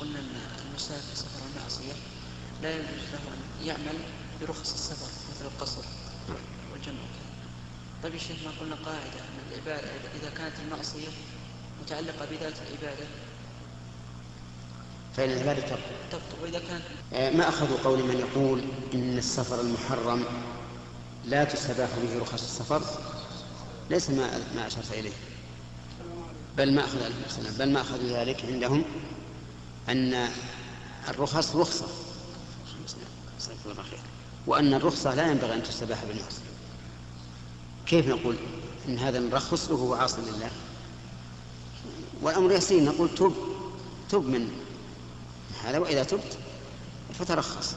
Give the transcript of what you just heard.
قلنا أن المسافر سفر المعصية لا يجوز له أن يعمل برخص السفر مثل القصر والجمع طيب يا شيخ ما قلنا قاعدة أن العبادة إذا كانت المعصية متعلقة بذات العبادة؟ فإن العبادة تبطل. تبطل. وإذا كانت آه، ما أخذوا قول من يقول إن السفر المحرم لا تستباح به رخص السفر؟ ليس ما ما أشرت إليه. بل ما أخذ السلام بل ما أخذوا ذلك عندهم أن الرخص رخصة. وأن الرخصة لا ينبغي أن تستباح بالمعصية كيف نقول إن هذا نرخص له وهو عاصي لله؟ والأمر يسير. نقول تب تب من هذا وإذا تبت فترخص.